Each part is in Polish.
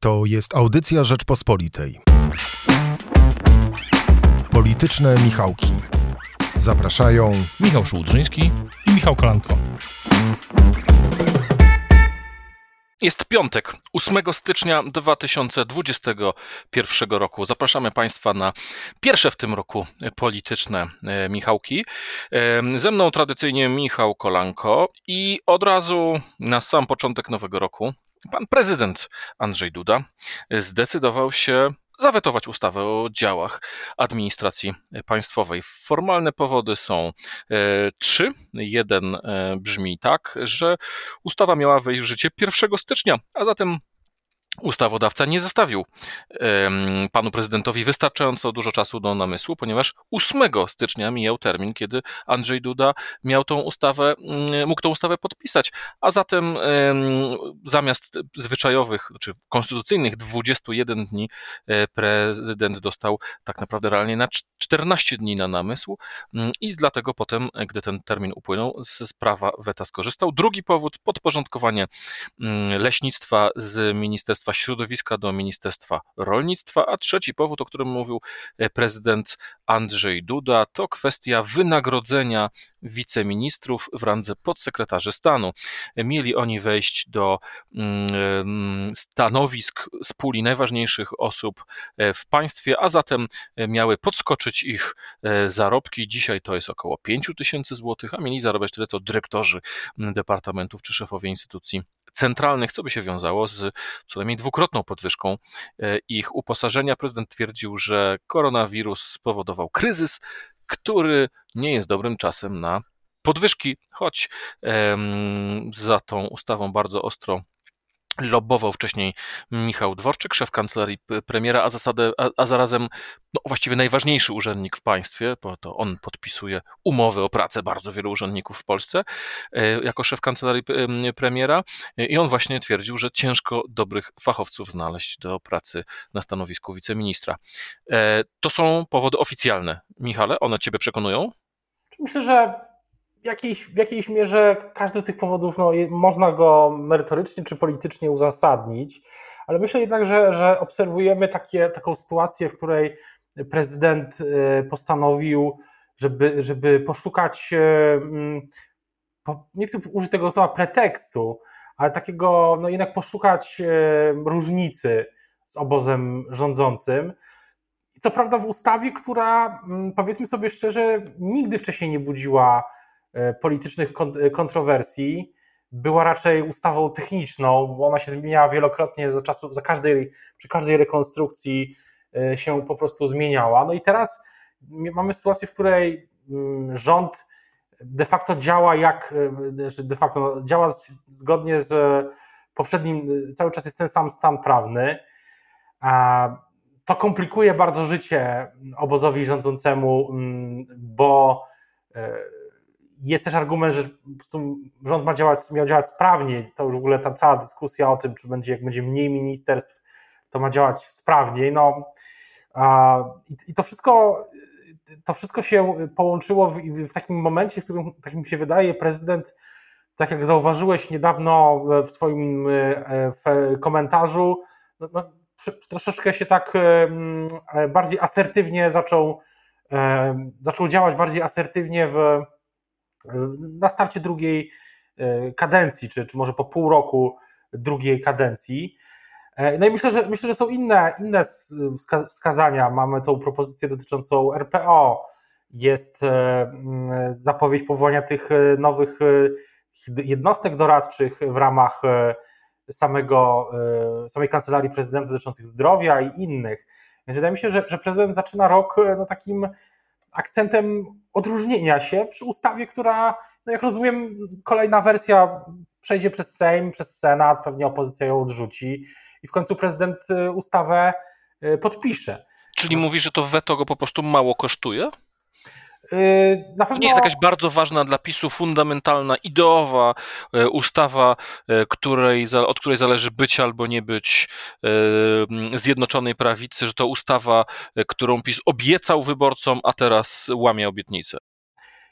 To jest audycja Rzeczpospolitej. Polityczne Michałki. Zapraszają Michał Szułdrzyński i Michał Kolanko. Jest piątek, 8 stycznia 2021 roku. Zapraszamy Państwa na pierwsze w tym roku polityczne e, Michałki. E, ze mną tradycyjnie Michał Kolanko i od razu na sam początek nowego roku pan prezydent Andrzej Duda zdecydował się zawetować ustawę o działach administracji państwowej. Formalne powody są e, trzy. Jeden e, brzmi tak, że ustawa miała wejść w życie 1 stycznia, a zatem Ustawodawca nie zostawił panu prezydentowi wystarczająco dużo czasu do namysłu, ponieważ 8 stycznia mijał termin, kiedy Andrzej Duda miał tą ustawę, mm, mógł tą ustawę podpisać, a zatem zamiast zwyczajowych, czy konstytucyjnych 21 dni e, prezydent dostał tak naprawdę realnie na 14 dni na namysł mm, i dlatego potem, gdy ten termin upłynął, z prawa weta skorzystał. Drugi powód, podporządkowanie mm, leśnictwa z Ministerstwa Ministerstwa Środowiska do Ministerstwa Rolnictwa, a trzeci powód, o którym mówił e, prezydent Andrzej Duda, to kwestia wynagrodzenia wiceministrów w randze podsekretarzy stanu. Mieli oni wejść do mm, stanowisk z puli najważniejszych osób e, w państwie, a zatem e, miały podskoczyć ich zarobki. Dzisiaj to jest około 5 tysięcy złotych, a mieli zarabiać tyle co dyrektorzy departamentów czy szefowie instytucji centralnych, co by się wiązało z co najmniej dwukrotną podwyżką e, ich uposażenia. Prezydent twierdził, że koronawirus spowodował kryzys, który nie jest dobrym czasem na podwyżki, choć za tą ustawą bardzo ostro Lobował wcześniej Michał Dworczyk, szef kancelarii premiera, a, zasadę, a, a zarazem no, właściwie najważniejszy urzędnik w państwie, bo to on podpisuje umowy o pracę bardzo wielu urzędników w Polsce, e, jako szef kancelarii premiera. I on właśnie twierdził, że ciężko dobrych fachowców znaleźć do pracy na stanowisku wiceministra. E, to są powody oficjalne. Michale, one ciebie przekonują? Myślę, że jakiejś, w jakiejś mierze każdy z tych powodów no, można go merytorycznie czy politycznie uzasadnić, ale myślę jednak, że, że obserwujemy takie, taką sytuację, w której prezydent e, postanowił, żeby, żeby poszukać, e, mm, nie chcę użyć tego słowa pretekstu, ale takiego, no jednak poszukać e, różnicy z obozem rządzącym. Co prawda w ustawie, która mm, powiedzmy sobie szczerze, nigdy wcześniej nie budziła politycznych e, kontrowersji była raczej ustawą techniczną, bo ona się zmieniała wielokrotnie za czasów, za każdej, przy każdej rekonstrukcji e, się po prostu zmieniała. No i teraz mamy sytuację, w której mm, rząd de facto działa jak, znaczy de facto no, działa zgodnie z poprzednim, cały czas jest ten sam stan prawny. To komplikuje bardzo życie obozowi rządzącemu, mm, bo jest też argument, że rząd ma działać, miał działać sprawniej. To w ogóle ta cała dyskusja o tym, czy będzie, jak będzie mniej ministerstw, to ma działać sprawniej. No, i, i to wszystko to wszystko się połączyło w, w, takim momencie, w którym, tak mi się wydaje, prezydent, tak jak zauważyłeś niedawno w swoim e, w komentarzu, no, no, troszeczkę się tak e, bardziej asertywnie zaczął, e, zaczął działać bardziej asertywnie w, na starcie drugiej e, kadencji, czy, czy może po pół roku drugiej kadencji. E, no i myślę, że myślę, że są inne, inne wskazania. Mamy tą propozycję dotyczącą RPO, jest e, zapowiedź powołania tych nowych jednostek doradczych w ramach samego, samej kancelarii prezydenta dotyczących zdrowia i innych. Więc wydaje mi się, że, że prezydent zaczyna rok no, takim akcentem odróżnienia się przy ustawie, która, no jak rozumiem, kolejna wersja przejdzie przez Sejm, przez Senat, pewnie opozycja ją odrzuci i w końcu prezydent y, ustawę y, podpisze. Czyli mówi, że to weto go po prostu mało kosztuje? Yy, pewno... To nie jest jakaś bardzo ważna dla PiSu, fundamentalna, ideowa e, ustawa, e, której, od której zależy być albo nie być Zjednoczonej Prawicy, że to ustawa, którą PiS obiecał wyborcom, a teraz łamie obietnicę.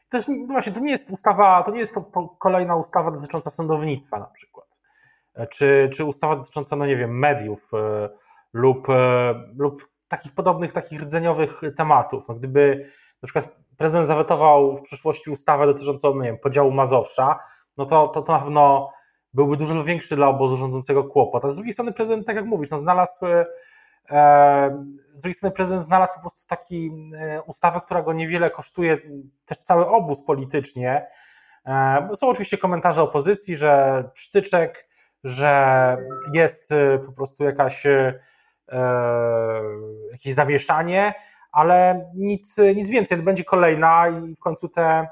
To jest, no właśnie, to nie jest ustawa, to nie jest kolejna ustawa dotycząca sądownictwa na przykład. czy, czy ustawa dotycząca, no nie wiem, mediów lub, lub takich podobnych, takich rdzeniowych tematów. No gdyby na przykład prezydent zawetował w przyszłości ustawę dotyczącą, nie wiem, podziału Mazowsza, no to, to, to na pewno byłby dużo większy dla obozu rządzącego kłopot. A z drugiej strony prezydent, tak jak mówisz, no znalazł e, z drugiej strony prezydent znalazł po prostu taki e, ustawę, która go niewiele kosztuje, też cały obóz politycznie. E, są oczywiście komentarze opozycji, że sztyczek, że jest po prostu jakaś, jakieś zamieszanie, ale nic, nic więcej. Będzie kolejna i w końcu te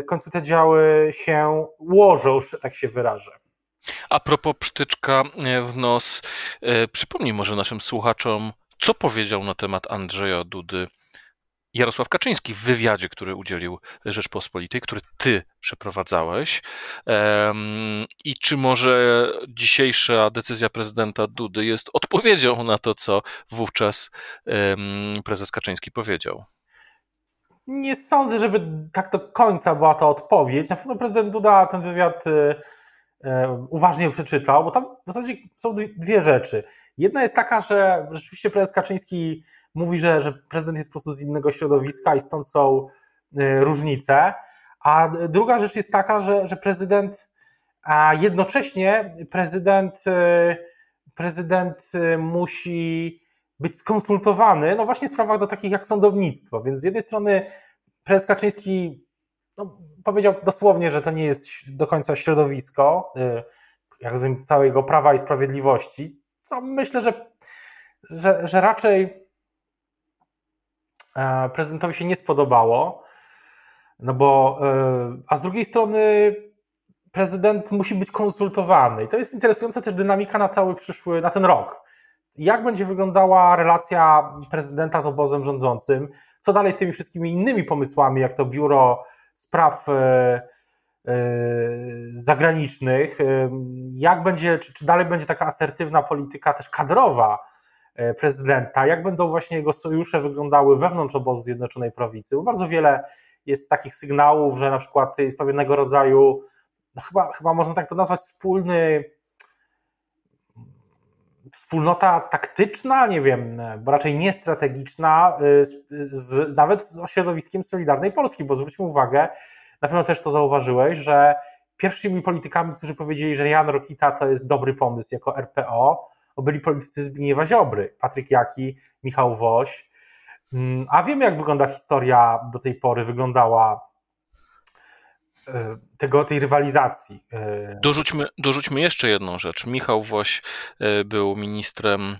w końcu te działy się ułożą, że tak się wyrażę. A propos psztyczka w nos, e, przypomnij może naszym słuchaczom, co powiedział na temat Andrzeja Dudy Jarosław Kaczyński w wywiadzie, który udzielił Rzeczpospolitej, który ty przeprowadzałeś. I czy może dzisiejsza decyzja prezydenta Dudy jest odpowiedzią na to, co wówczas prezes Kaczyński powiedział? Nie sądzę, żeby tak do końca była to odpowiedź. Na pewno prezydent Duda ten wywiad y, y, uważnie przeczytał, bo tam w zasadzie są dwie rzeczy. Jedna jest taka, że rzeczywiście prezes Kaczyński mówi, że, że prezydent jest po prostu z innego środowiska i stąd są y, różnice. A druga rzecz jest taka, że, że prezydent, a jednocześnie prezydent, prezydent musi być skonsultowany, no właśnie w sprawach do takich jak sądownictwo. Więc z jednej strony prezes Kaczyński no, powiedział dosłownie, że to nie jest do końca środowisko, y, jak rozumiem, całego prawa i sprawiedliwości, co myślę, że, że, że raczej prezydentowi się nie spodobało, no bo, e, a z drugiej strony prezydent musi być konsultowany. I to jest interesująca też dynamika na cały przyszły, na ten rok. Jak będzie wyglądała relacja prezydenta z obozem rządzącym, co dalej z tymi wszystkimi innymi pomysłami, jak to biuro spraw e, e, zagranicznych, e, jak będzie, czy dalej będzie taka asertywna polityka też kadrowa prezydenta, jak będą właśnie jego sojusze wyglądały wewnątrz obozu Zjednoczonej Prawicy, bo bardzo wiele jest takich sygnałów, że na przykład jest pewnego rodzaju, no chyba, chyba można tak to nazwać, wspólny wspólnota taktyczna, nie wiem, bo raczej nie strategiczna, y, z, z, nawet z środowiskiem Solidarnej Polski, bo zwróćmy uwagę, na pewno też to zauważyłeś, że pierwszymi politykami, którzy powiedzieli, że Jan Rokita to jest dobry pomysł jako RPO, byli politycy Zbigniewa Ziobry, Patryk Jaki, Michał Woś, mm, a wiemy jak wygląda historia do tej pory, wyglądała E, tego, tej rywalizacji. E, dorzućmy, dorzućmy jeszcze jedną rzecz. Michał Woś e, był ministrem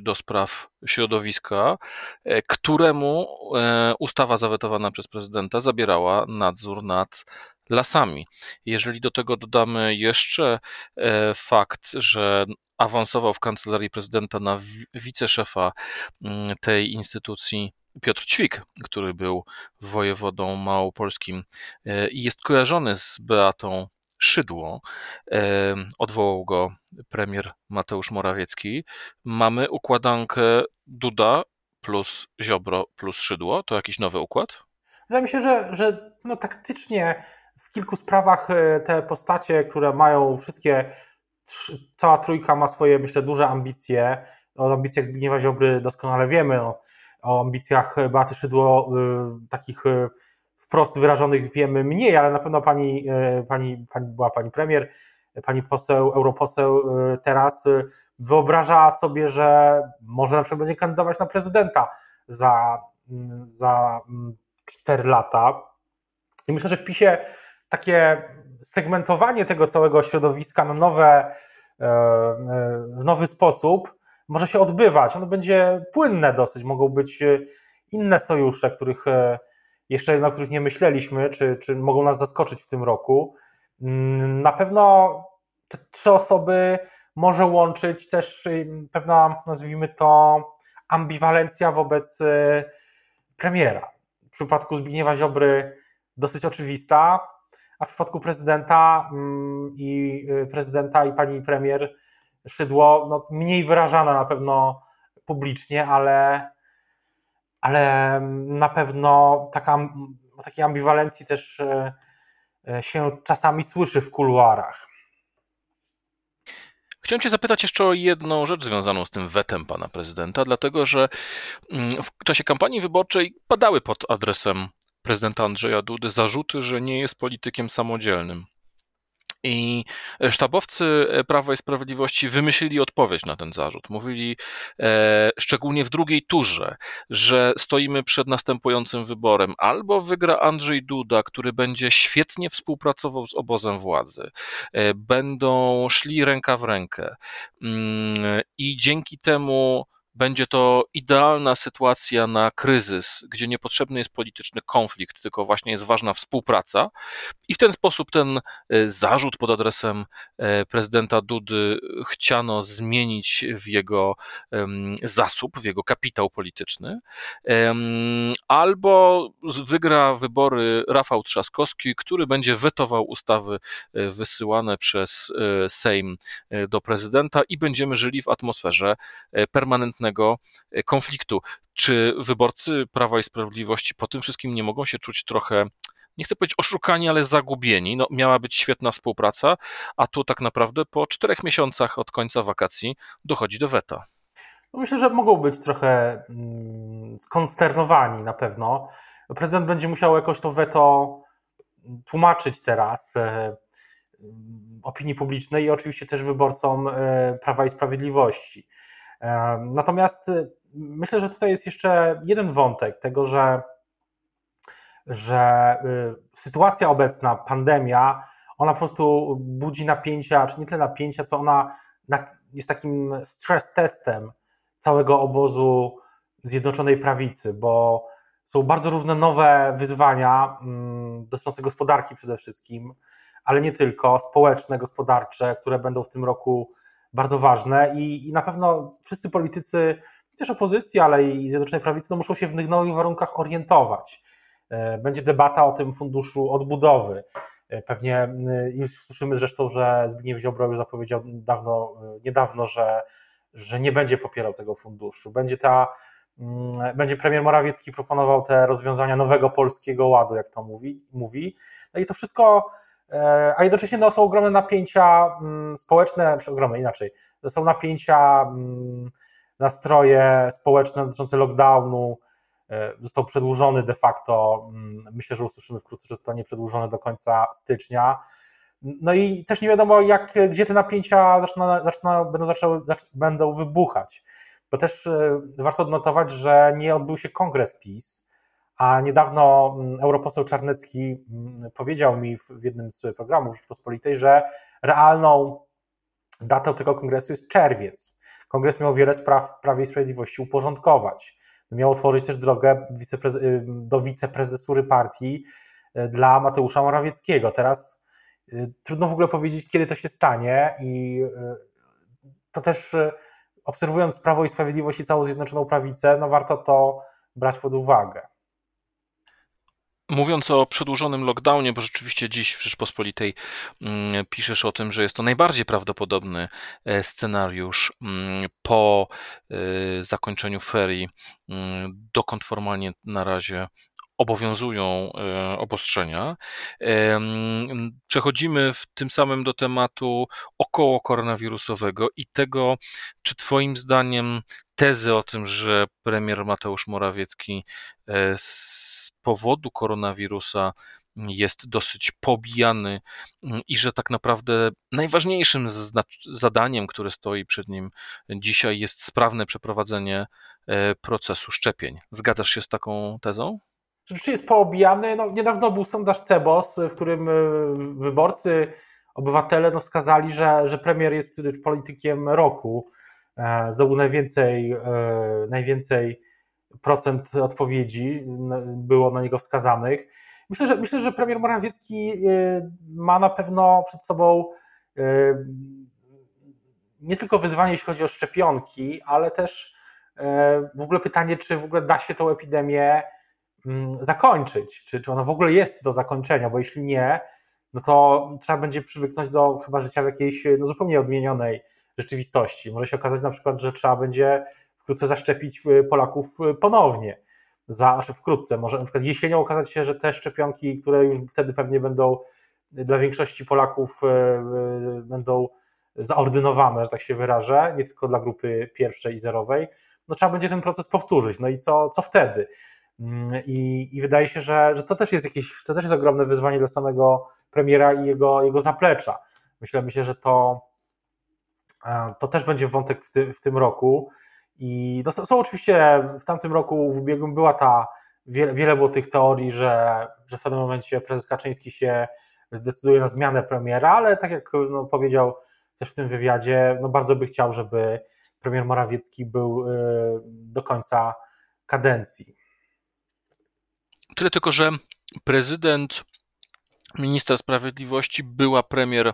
do spraw środowiska, któremu ustawa zawetowana przez prezydenta zabierała nadzór nad lasami. Jeżeli do tego dodamy jeszcze fakt, że awansował w kancelarii prezydenta na wiceszefa tej instytucji Piotr Ćwik, który był wojewodą małopolskim e, i jest kojarzony z Beatą Szydło. E, odwołał go premier Mateusz Morawiecki. Mamy układankę Duda plus Ziobro plus Szydło. To jakiś nowy układ? Wydaje mi się, że, że no, taktycznie w kilku sprawach e, te postacie, które mają wszystkie, cała trójka ma swoje, myślę, duże ambicje. O ambicjach Zbigniewa Ziobry doskonale wiemy. No, o ambicjach Beaty Szydło, y, takich wprost wyrażonych wiemy mniej, ale na pewno pani, pani, pani była pani premier, pani poseł, europoseł teraz wyobraża sobie, że może na przykład będzie kandydować na prezydenta za, mm, za 4 mm, lata. I myślę, że w PiSie takie segmentowanie tego całego środowiska na nowe, w nowy sposób może się odbywać. Ono będzie płynne dosyć, mogą być e, inne sojusze, których e, jeszcze na których nie myśleliśmy, czy, czy mogą nas zaskoczyć w tym roku. Mm, na pewno te trzy osoby może łączyć też e, pewna, nazwijmy to, ambiwalencja wobec premiera. W przypadku Zbigniewa Ziobry dosyć oczywista, a w przypadku prezydenta mm, i prezydenta i pani premier Szydło no, mniej wyrażana na pewno publicznie, ale, ale na pewno taka, takiej ambiwalencji też e, się czasami słyszy w kuluarach. Chciałem Cię zapytać jeszcze o jedną rzecz związaną z tym wetem pana prezydenta, dlatego że mm, w czasie kampanii wyborczej padały pod adresem prezydenta Andrzeja Dudy zarzuty, że nie jest politykiem samodzielnym. I sztabowcy Prawa i Sprawiedliwości wymyślili odpowiedź na ten zarzut. Mówili, e, szczególnie w drugiej turze, że stoimy przed następującym wyborem. Albo wygra Andrzej Duda, który będzie świetnie współpracował z obozem władzy, e, będą szli ręka w rękę mm, i dzięki temu będzie to idealna sytuacja na kryzys, gdzie niepotrzebny jest polityczny konflikt, tylko właśnie jest ważna współpraca. I w ten sposób ten e, zarzut pod adresem e, prezydenta Dudy chciano zmienić w jego zasób, w jego kapitał polityczny. Albo wygra wybory Rafał Trzaskowski, który będzie wetował ustawy e, wysyłane przez Sejm do prezydenta i będziemy żyli w atmosferze permanentnego E, konfliktu. Czy wyborcy Prawa i Sprawiedliwości po tym wszystkim nie mogą się czuć trochę nie chcę powiedzieć oszukani, ale zagubieni. No, miała być świetna współpraca, a tu tak naprawdę po czterech miesiącach od końca wakacji dochodzi do weta. No myślę, że mogą być trochę mm, skonsternowani na pewno. Prezydent będzie musiał jakoś to weto tłumaczyć teraz e, opinii publicznej i oczywiście też wyborcom e, Prawa i Sprawiedliwości. Natomiast y, myślę, że tutaj jest jeszcze jeden wątek tego, że, że y, sytuacja obecna, pandemia, ona po prostu budzi napięcia, czy nie tyle napięcia, co ona jest takim stres testem całego obozu Zjednoczonej Prawicy, bo są bardzo różne nowe wyzwania mm, dotyczące gospodarki przede wszystkim, ale nie tylko, społeczne, gospodarcze, które będą w tym roku bardzo ważne i, i na pewno wszyscy politycy, też opozycji, ale i Zjednoczonej Prawicy, no muszą się w tych nowych warunkach orientować. E, będzie debata o tym funduszu odbudowy. E, pewnie e, już słyszymy zresztą, że Zbigniew Ziobro już zapowiedział dawno, niedawno, że, że nie będzie popierał tego funduszu. Będzie ta mm, będzie premier Morawiecki proponował te rozwiązania nowego polskiego ładu, jak to mówi. mówi. No i to wszystko a jednocześnie no, są ogromne napięcia mm, społeczne, czy ogromne inaczej, to są napięcia, mm, nastroje społeczne dotyczące lockdownu, e, został przedłużony de facto, mm, myślę, że usłyszymy wkrótce, że zostanie przedłużony do końca stycznia. No i też nie wiadomo, jak, gdzie te napięcia zaczyna, zaczyna, będą, zaczęły, będą wybuchać. Bo też e, warto odnotować, że nie odbył się kongres PiS, a niedawno mm, europoseł Czarnecki mm, powiedział mi w jednym z programów Rzeczpospolitej, że realną datą tego kongresu jest czerwiec. Kongres miał wiele spraw Prawie i Sprawiedliwości uporządkować. Miał otworzyć też drogę y, do wiceprezesury partii y, dla Mateusza Morawieckiego. Teraz y, trudno w ogóle powiedzieć, kiedy to się stanie i to też obserwując Prawo i Sprawiedliwość i całą Zjednoczoną Prawicę, no warto to brać pod uwagę. Mówiąc o przedłużonym lockdownie, bo rzeczywiście dziś w Rzeczpospolitej mm, piszesz o tym, że jest to najbardziej prawdopodobny e, scenariusz mm, po e, zakończeniu ferii, mm, dokąd formalnie na razie obowiązują e, obostrzenia. Przechodzimy w tym samym do tematu około koronawirusowego i tego, czy Twoim zdaniem tezy o tym, że premier Mateusz Morawiecki powodu koronawirusa jest dosyć pobijany i że tak naprawdę najważniejszym zadaniem, które stoi przed nim dzisiaj, jest sprawne przeprowadzenie e, procesu szczepień. Zgadzasz się z taką tezą? Rzeczywiście jest poobijany. No, niedawno był sondaż CEBOS, w którym e, wyborcy, obywatele no, wskazali, że, że premier jest politykiem roku. E, zdobył najwięcej, najwięcej procent odpowiedzi było na niego wskazanych. Myślę, że, myślę, że premier Morawiecki y, ma na pewno przed sobą y, nie tylko wyzwanie, jeśli chodzi o szczepionki, ale też y, w ogóle pytanie, czy w ogóle da się tą epidemię mm, zakończyć, czy, czy ona w ogóle jest do zakończenia, bo jeśli nie, no to trzeba będzie przywyknąć do chyba życia w jakiejś no, zupełnie odmienionej rzeczywistości. Może się okazać na przykład, że trzeba będzie wkrótce zaszczepić y, Polaków y, ponownie. Za, znaczy wkrótce, może na przykład jesienią okazać się, że te szczepionki, które już wtedy pewnie będą dla większości Polaków będą zaordynowane, że tak się wyrażę, nie tylko dla grupy pierwszej i zerowej, no trzeba będzie ten proces powtórzyć. No i co, co wtedy? Mm, I, I, wydaje się, że, że to też jest jakieś, to też jest ogromne wyzwanie dla samego premiera i jego, jego zaplecza. Myślę, myślę, że to, e, to też będzie wątek w, ty, w tym roku. I no, są oczywiście w tamtym roku, w ubiegłym była ta, wiele, wiele było tych teorii, że, że w pewnym momencie prezes Kaczyński się zdecyduje na zmianę premiera, ale tak jak no, powiedział też w tym wywiadzie, no bardzo by chciał, żeby premier Morawiecki był e, do końca kadencji. Tyle tylko, że prezydent, minister sprawiedliwości, była premier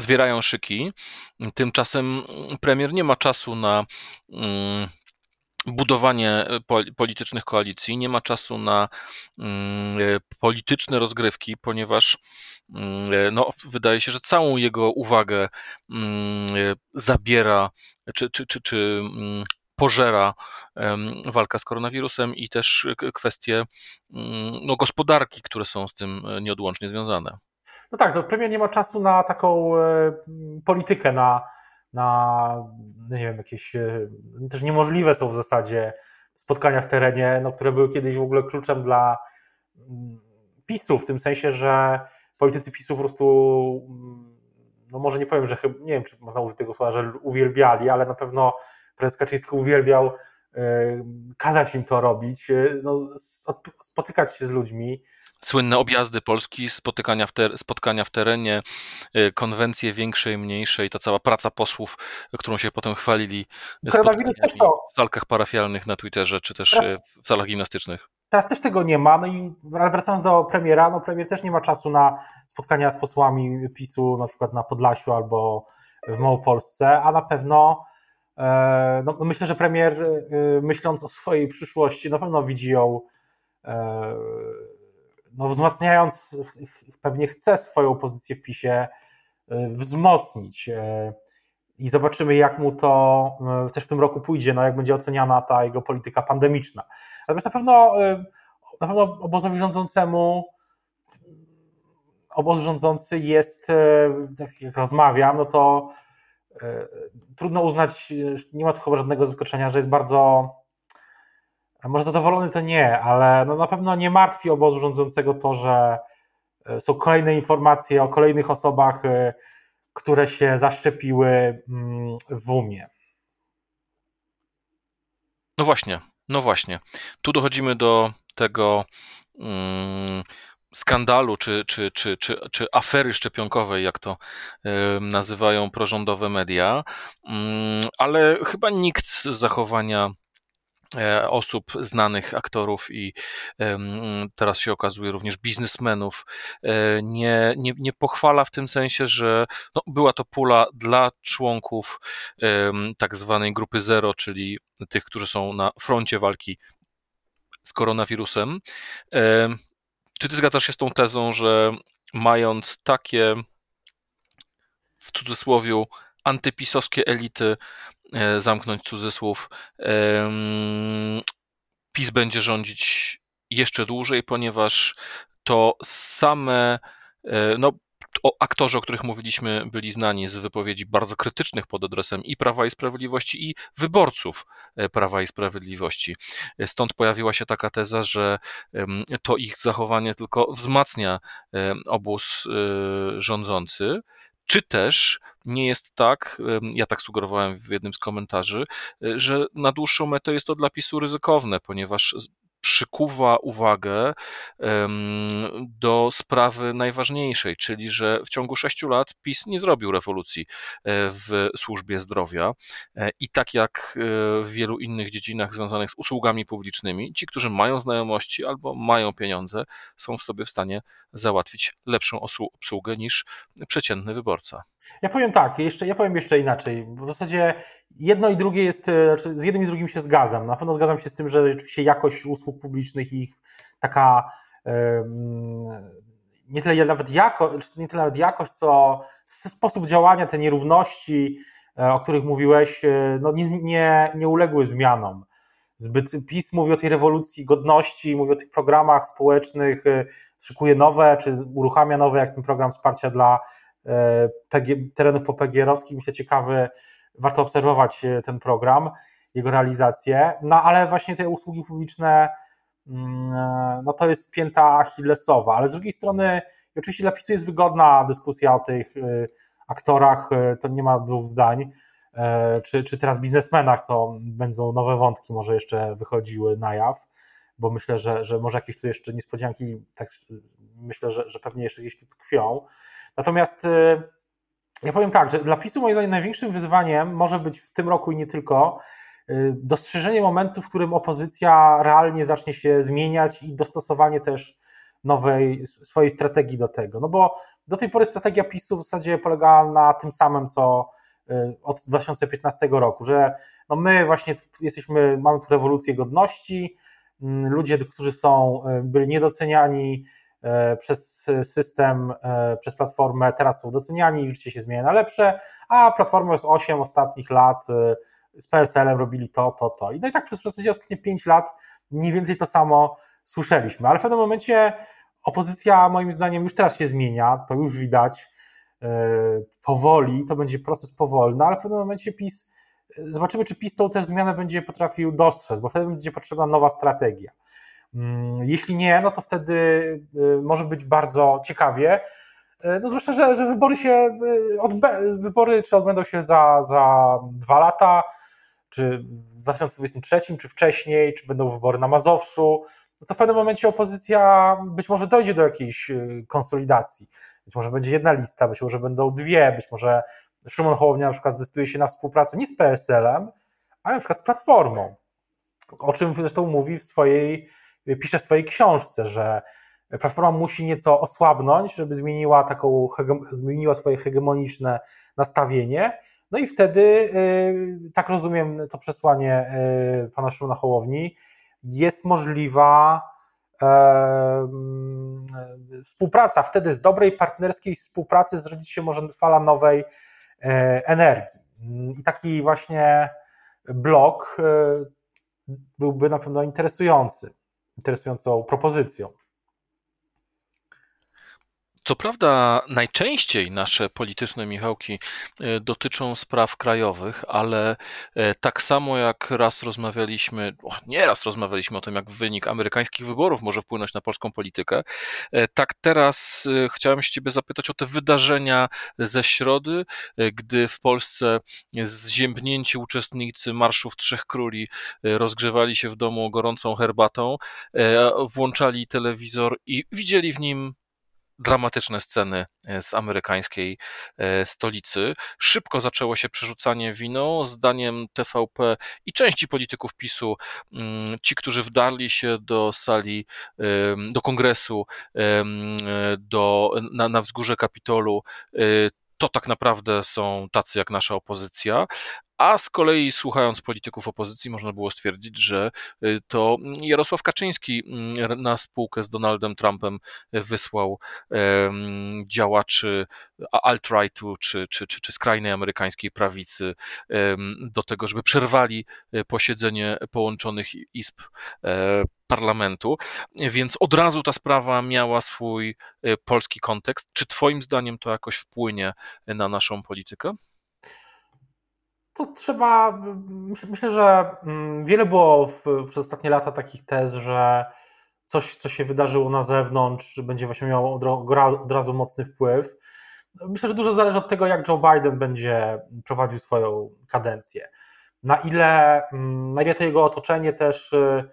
zwierają szyki. Tymczasem premier nie ma czasu na mm, budowanie politycznych koalicji, nie ma czasu na mm, polityczne rozgrywki, ponieważ mm, no, wydaje się, że całą jego uwagę zabiera, czy, czy, czy, czy pożera walka z koronawirusem i też kwestie no, gospodarki, które są z tym e, nieodłącznie związane. No tak, to premier nie ma czasu na taką e, politykę, na, na no nie wiem, jakieś e, też niemożliwe są w zasadzie spotkania w terenie, no, które były kiedyś w ogóle kluczem dla mm, PiSu, w tym sensie, że politycy PiSu po prostu, mm, no może nie powiem, że nie wiem, czy można użyć tego słowa, że uwielbiali, ale na pewno prezes Kaczyński uwielbiał e, kazać im to robić, no, spotykać się z ludźmi. Słynne objazdy Polski, spotykania w ter- spotkania w terenie, e, konwencje większe i mniejsze i ta cała praca posłów, którą się potem chwalili w salkach parafialnych na Twitterze, czy też teraz, w salach gimnastycznych. Teraz też tego nie ma, no i wracając do premiera, no premier też nie ma czasu na spotkania z posłami PiSu, na przykład na Podlasiu albo w Małopolsce, a na pewno E, no, no, myślę, że premier, e, myśląc o swojej przyszłości, na pewno widzi ją, e, no, wzmacniając, pewnie chce swoją pozycję w PiSie wzmocnić. I zobaczymy, jak mu to też w tym roku pójdzie, no, jak będzie oceniana ta jego polityka pandemiczna. Natomiast na pewno, na pewno obozowi rządzącemu obóz rządzący jest, tak jak rozmawiam, no to E, trudno uznać, nie ma tu chyba żadnego zaskoczenia, że jest bardzo, może zadowolony to nie, ale no na pewno nie martwi obozu rządzącego to, że e, są kolejne informacje o kolejnych osobach, e, które się zaszczepiły mm, w umie. No właśnie, no właśnie. Tu dochodzimy do tego. Hmm skandalu czy, czy, czy, czy, czy afery szczepionkowej, jak to nazywają prorządowe media, mm, ale chyba nikt z zachowania e, osób znanych, aktorów i teraz się okazuje również biznesmenów, e, nie, nie, nie pochwala w tym sensie, że no, była to pula dla członków tak zwanej grupy zero, czyli tych, którzy są na froncie walki z koronawirusem. Czy ty zgadzasz się z tą tezą, że mając takie w cudzysłowie antypisowskie elity, e, zamknąć cudzysłów, PiS będzie rządzić jeszcze dłużej, ponieważ to same, e, no o aktorzy, o których mówiliśmy, byli znani z wypowiedzi bardzo krytycznych pod adresem i Prawa i Sprawiedliwości, i wyborców e, Prawa i Sprawiedliwości. E, stąd pojawiła się taka teza, że to ich zachowanie tylko wzmacnia obóz e, rządzący. Czy też nie jest tak, ja tak sugerowałem w jednym z komentarzy, że na dłuższą metę jest to dla PiSu ryzykowne, ponieważ przykuwa uwagę do sprawy najważniejszej, czyli że w ciągu sześciu lat PiS nie zrobił rewolucji e, w służbie zdrowia e, i tak jak e, w wielu innych dziedzinach związanych z usługami publicznymi, ci, którzy mają znajomości albo mają pieniądze, są w sobie w stanie załatwić lepszą obsługę niż przeciętny wyborca. Ja powiem tak, jeszcze, ja powiem jeszcze inaczej. W zasadzie jedno i drugie jest, znaczy z jednym i drugim się zgadzam. Na pewno zgadzam się z tym, że rzeczywiście jakość usług publicznych i ich taka nie tyle nawet jakość, nie tyle nawet jakość, co sposób działania, te nierówności, e, o których mówiłeś, e, no nie, nie, nie uległy zmianom. zbyt PiS mówi o tej rewolucji godności, mówi o tych programach społecznych, szykuje nowe, czy uruchamia nowe, jak ten program wsparcia dla PG, terenów popegierowskich. Myślę, ciekawy, warto obserwować ten program, jego realizację. No ale właśnie te usługi publiczne, mm, no to jest pięta achillesowa, ale z drugiej strony oczywiście dla PiSu jest wygodna dyskusja o tych aktorach, to nie ma dwóch zdań E, czy, czy teraz biznesmenach, to będą nowe wątki może jeszcze wychodziły na jaw, bo myślę, że, że może jakieś tu jeszcze niespodzianki, tak myślę, że, że pewnie jeszcze gdzieś tu tkwią. Natomiast e, ja powiem tak, że dla PiSu moim zdaniem największym wyzwaniem może być w tym roku i nie tylko e, dostrzeżenie momentu, w którym opozycja realnie zacznie się zmieniać i dostosowanie też nowej swojej strategii do tego. No bo do tej pory strategia PiSu w zasadzie polegała na tym samym, co Y, od 2015 roku, że no my właśnie jesteśmy, mamy tu rewolucję godności, mm, ludzie, którzy są, y, byli niedoceniani y, przez system, przez platformę, teraz są doceniani i życie się zmienia na lepsze, a platforma jest 8 ostatnich lat z PSL-em robili to, to, to. I no i tak przez w zasadzie ostatnie 5 lat mniej więcej to samo słyszeliśmy, ale w pewnym momencie opozycja moim zdaniem już teraz się zmienia, to już widać, E, powoli, to będzie proces powolny, ale w pewnym momencie PiS, e, zobaczymy, czy PiS tą też zmianę będzie potrafił dostrzec, bo wtedy będzie potrzebna nowa strategia. Mm, jeśli nie, no to wtedy e, może być bardzo ciekawie. No zwłaszcza, że, że wybory się odbę- wybory czy odbędą się za, za dwa lata, czy w 2023, czy wcześniej, czy będą wybory na Mazowszu, no to w pewnym momencie opozycja być może dojdzie do jakiejś konsolidacji. Być może będzie jedna lista, być może będą dwie, być może Szymon Hołownia na przykład zdecyduje się na współpracę nie z PSL-em, ale na przykład z Platformą. O czym zresztą mówi w swojej, pisze w swojej książce, że Platforma musi nieco osłabnąć, żeby zmieniła taką, zmieniła swoje hegemoniczne nastawienie. No i wtedy, y, tak rozumiem to przesłanie y, pana Szymona Hołowni, jest możliwa współpraca, wtedy z dobrej partnerskiej współpracy zrodzić się może fala nowej e, energii. I taki właśnie blok e, byłby na pewno interesujący, interesującą propozycją. Co prawda, najczęściej nasze polityczne Michałki e, dotyczą spraw krajowych, ale e, tak samo jak raz rozmawialiśmy, nie raz rozmawialiśmy o tym, jak wynik amerykańskich wyborów może wpłynąć na polską politykę, e, tak teraz chciałem się Ciebie zapytać o te wydarzenia ze środy, gdy w Polsce zziębnięci uczestnicy Marszów Trzech Króli rozgrzewali się w domu gorącą herbatą, włączali telewizor i widzieli w nim dramatyczne sceny e, z amerykańskiej e, stolicy. Szybko zaczęło się przerzucanie winą. Zdaniem TVP i części polityków PiSu, mm, ci, którzy wdarli się do sali, do kongresu, do, na, na wzgórze Kapitolu, e, to tak naprawdę są tacy jak nasza opozycja, a z kolei słuchając polityków opozycji można było stwierdzić, że y, to Jarosław Kaczyński mm, na spółkę z Donaldem Trumpem wysłał działaczy alt-rightu czy, czy, czy, czy skrajnej amerykańskiej prawicy do tego, żeby przerwali y, posiedzenie połączonych izb e, parlamentu, więc od razu ta sprawa miała swój y, polski kontekst. Czy Twoim zdaniem to jakoś wpłynie na naszą politykę? To trzeba. Myślę, że mm, wiele było w, przez ostatnie lata takich tez, że coś, co się wydarzyło na zewnątrz, będzie właśnie miało od, razu mocny wpływ. Myślę, że dużo zależy od tego, jak Joe Biden będzie prowadził swoją kadencję. Na ile, mm, na ile to jego otoczenie też y,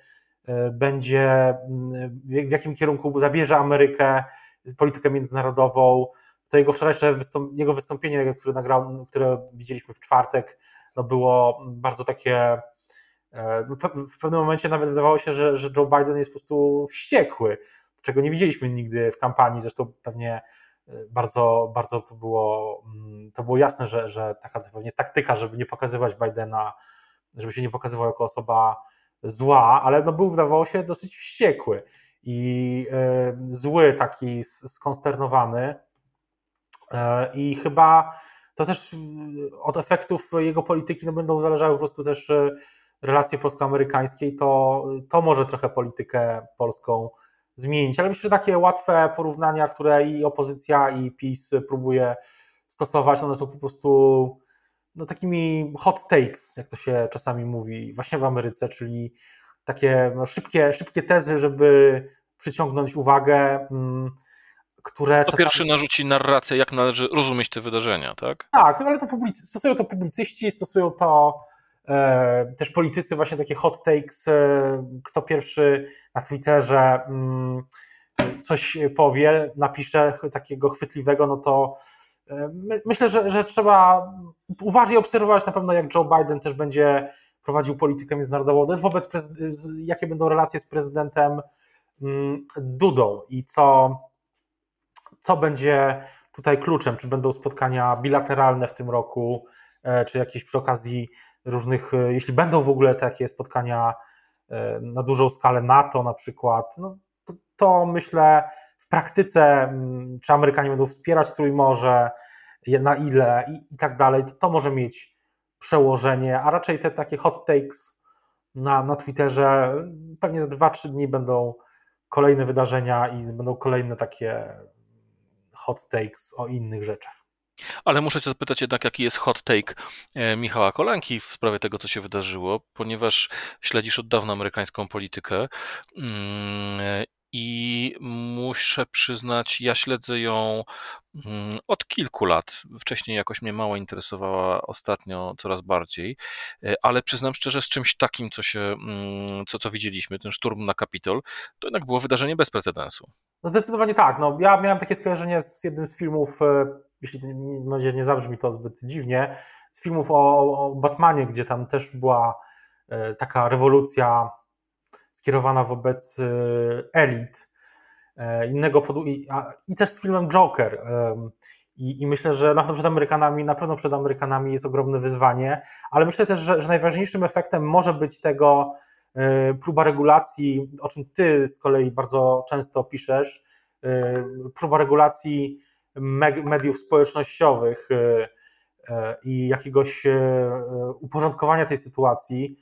y, będzie, mm, w jakim kierunku zabierze Amerykę, politykę międzynarodową. To jego wczorajsze jego wystąpienie, które, nagrał, które widzieliśmy w czwartek, no było bardzo takie. E, no, w pewnym momencie nawet wydawało się, że, że Joe Biden jest po prostu wściekły, czego nie widzieliśmy nigdy w kampanii. Zresztą pewnie e, bardzo, bardzo to było, mm, to było jasne, że, że taka pewnie jest taktyka, żeby nie pokazywać Bidena, żeby się nie pokazywał jako osoba zła, ale no był, wydawało się, dosyć wściekły i y, zły, taki skonsternowany. I chyba to też od efektów jego polityki no, będą zależały po prostu też relacje polsko-amerykańskiej, to, to może trochę politykę polską zmienić. Ale myślę, że takie łatwe porównania, które i opozycja, i PiS próbuje stosować, one są po prostu no, takimi hot takes, jak to się czasami mówi, właśnie w Ameryce, czyli takie no, szybkie, szybkie tezy, żeby przyciągnąć uwagę. Mm, które. Po czasami... pierwszy narzuci narrację, jak należy rozumieć te wydarzenia, tak? Tak, ale to publicy, stosują to publicyści, stosują to e, też politycy, właśnie takie hot takes, e, kto pierwszy na Twitterze mm, coś powie, napisze takiego chwytliwego, no to e, my, myślę, że, że trzeba uważnie obserwować na pewno, jak Joe Biden też będzie prowadził politykę międzynarodową, wobec jakie będą relacje z prezydentem mm, Dudą i co co będzie tutaj kluczem? Czy będą spotkania bilateralne w tym roku, e, czy jakieś przy okazji różnych, e, jeśli będą w ogóle takie spotkania e, na dużą skalę NATO na przykład, no to, to myślę w praktyce, mm, czy Amerykanie będą wspierać Trójmorze, na ile i, i tak dalej, to, to może mieć przełożenie, a raczej te takie hot takes na, na Twitterze pewnie za 2-3 dni będą kolejne wydarzenia i będą kolejne takie hot takes o innych rzeczach. Ale muszę Cię zapytać jednak, jaki jest hot take e, Michała Kolanki w sprawie tego, co się wydarzyło, ponieważ śledzisz od dawna amerykańską politykę mm, i muszę przyznać, ja śledzę ją mm, od kilku lat. Wcześniej jakoś mnie mało interesowała, ostatnio coraz bardziej, e, ale przyznam szczerze, z czymś takim, co się, mm, co, co widzieliśmy, ten szturm na Kapitol, to jednak było wydarzenie bez precedensu. No zdecydowanie tak. No, ja miałem takie skojarzenie z jednym z filmów, e, jeśli mam nie zabrzmi to zbyt dziwnie, z filmów o, o Batmanie, gdzie tam też była e, taka rewolucja skierowana wobec e, elit innego pod... i, też z filmem Joker. I, I, myślę, że na pewno przed Amerykanami, na pewno przed Amerykanami jest ogromne wyzwanie, ale myślę też, że, że najważniejszym efektem może być tego E, próba regulacji, o czym ty z kolei bardzo często piszesz, e, próba regulacji mediów społecznościowych e, i jakiegoś uporządkowania tej sytuacji,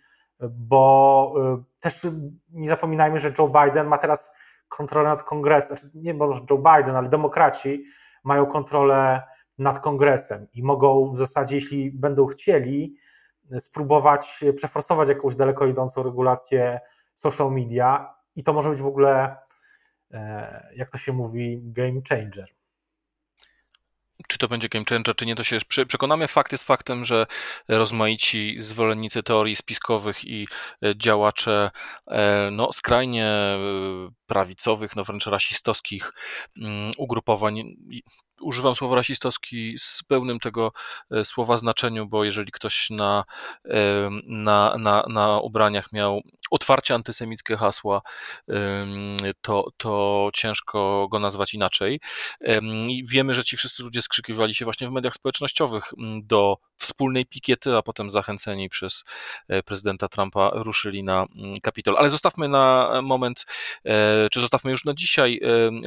bo też nie zapominajmy, że Joe Biden ma teraz kontrolę nad kongresem, znaczy nie może Joe Biden, ale demokraci mają kontrolę nad kongresem i mogą w zasadzie, jeśli będą chcieli, spróbować przeforsować jakąś daleko idącą regulację social media i to może być w ogóle, e, jak to się mówi, game changer. Czy to będzie game changer, czy nie, to się przekonamy. Fakt jest faktem, że rozmaici zwolennicy teorii spiskowych i e, działacze e, no, skrajnie prawicowych, no wręcz rasistowskich mm, ugrupowań używam słowa rasistowski z pełnym tego e, słowa znaczeniu, bo jeżeli ktoś na, e, na, na, na ubraniach miał otwarcie antysemickie hasła, to, to ciężko go nazwać inaczej. I wiemy, że ci wszyscy ludzie skrzykiwali się właśnie w mediach społecznościowych do wspólnej pikiety, a potem zachęceni przez e, prezydenta Trumpa ruszyli na Kapitol. Ale zostawmy na moment, czy zostawmy już na dzisiaj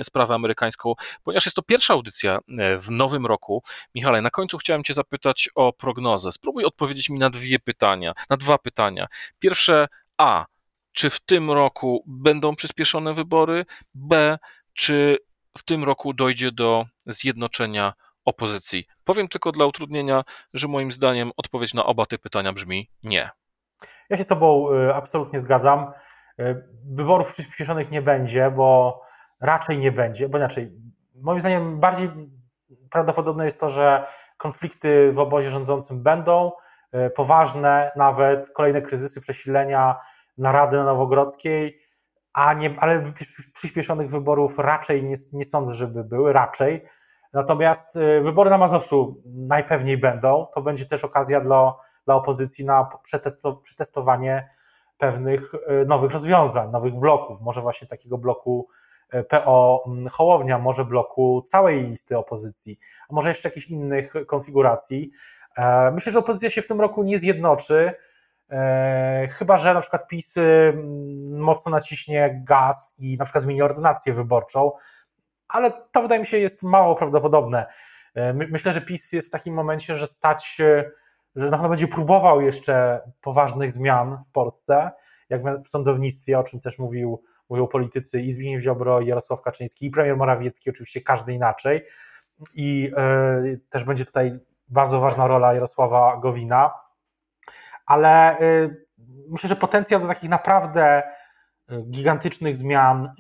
sprawę amerykańską, ponieważ jest to pierwsza audycja w nowym roku. Michale, na końcu chciałem Cię zapytać o prognozę. Spróbuj odpowiedzieć mi na dwie pytania, na dwa pytania. Pierwsze, A, czy w tym roku będą przyspieszone wybory? B, czy w tym roku dojdzie do zjednoczenia opozycji? Powiem tylko dla utrudnienia, że moim zdaniem odpowiedź na oba te pytania brzmi nie. Ja się z Tobą y, absolutnie zgadzam. Y, wyborów przyspieszonych nie będzie, bo raczej nie będzie, bo inaczej, moim zdaniem bardziej prawdopodobne jest to, że konflikty w obozie rządzącym będą, poważne nawet, kolejne kryzysy, przesilenia, narady na Nowogrodzkiej, a nie, ale przyspieszonych wyborów raczej nie, nie sądzę, żeby były, raczej. Natomiast y, wybory na Mazowszu najpewniej będą. To będzie też okazja dla, dla opozycji na przetestowanie pewnych y, nowych rozwiązań, nowych bloków, może właśnie takiego bloku PO Hołownia, może bloku całej listy opozycji, a może jeszcze jakichś innych konfiguracji. E, myślę, że opozycja się w tym roku nie zjednoczy. E, chyba, że na przykład PiS mm, mocno naciśnie gaz i na przykład zmieni ordynację wyborczą, ale to wydaje mi się jest mało prawdopodobne. E, myślę, że PiS jest w takim momencie, że stać że na pewno będzie próbował jeszcze poważnych zmian w Polsce, jak w sądownictwie, o czym też mówił, mówią politycy i Zbigniew Ziobro, i Jarosław Kaczyński, i premier Morawiecki, oczywiście każdy inaczej. I y, też będzie tutaj bardzo ważna rola Jarosława Gowina, ale y, myślę, że potencjał do takich naprawdę y, gigantycznych zmian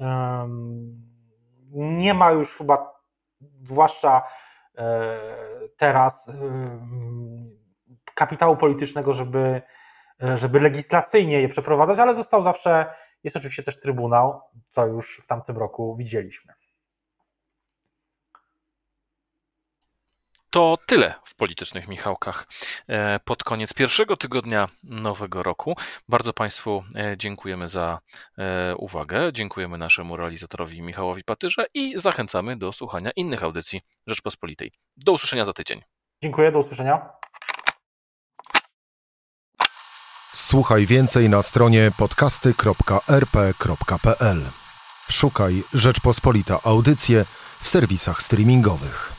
nie ma już chyba, zwłaszcza teraz, kapitału politycznego, żeby, żeby legislacyjnie je przeprowadzać, ale został zawsze, jest oczywiście też Trybunał, co już w tamtym roku widzieliśmy. To tyle w politycznych Michałkach e, pod koniec pierwszego tygodnia nowego roku. Bardzo Państwu e, dziękujemy za e, uwagę. Dziękujemy naszemu realizatorowi Michałowi Patyrze i zachęcamy do słuchania innych audycji Rzeczpospolitej. Do usłyszenia za tydzień. Dziękuję, do usłyszenia. Słuchaj więcej na stronie podcasty.rp.pl. Szukaj Rzeczpospolita Audycje w serwisach streamingowych.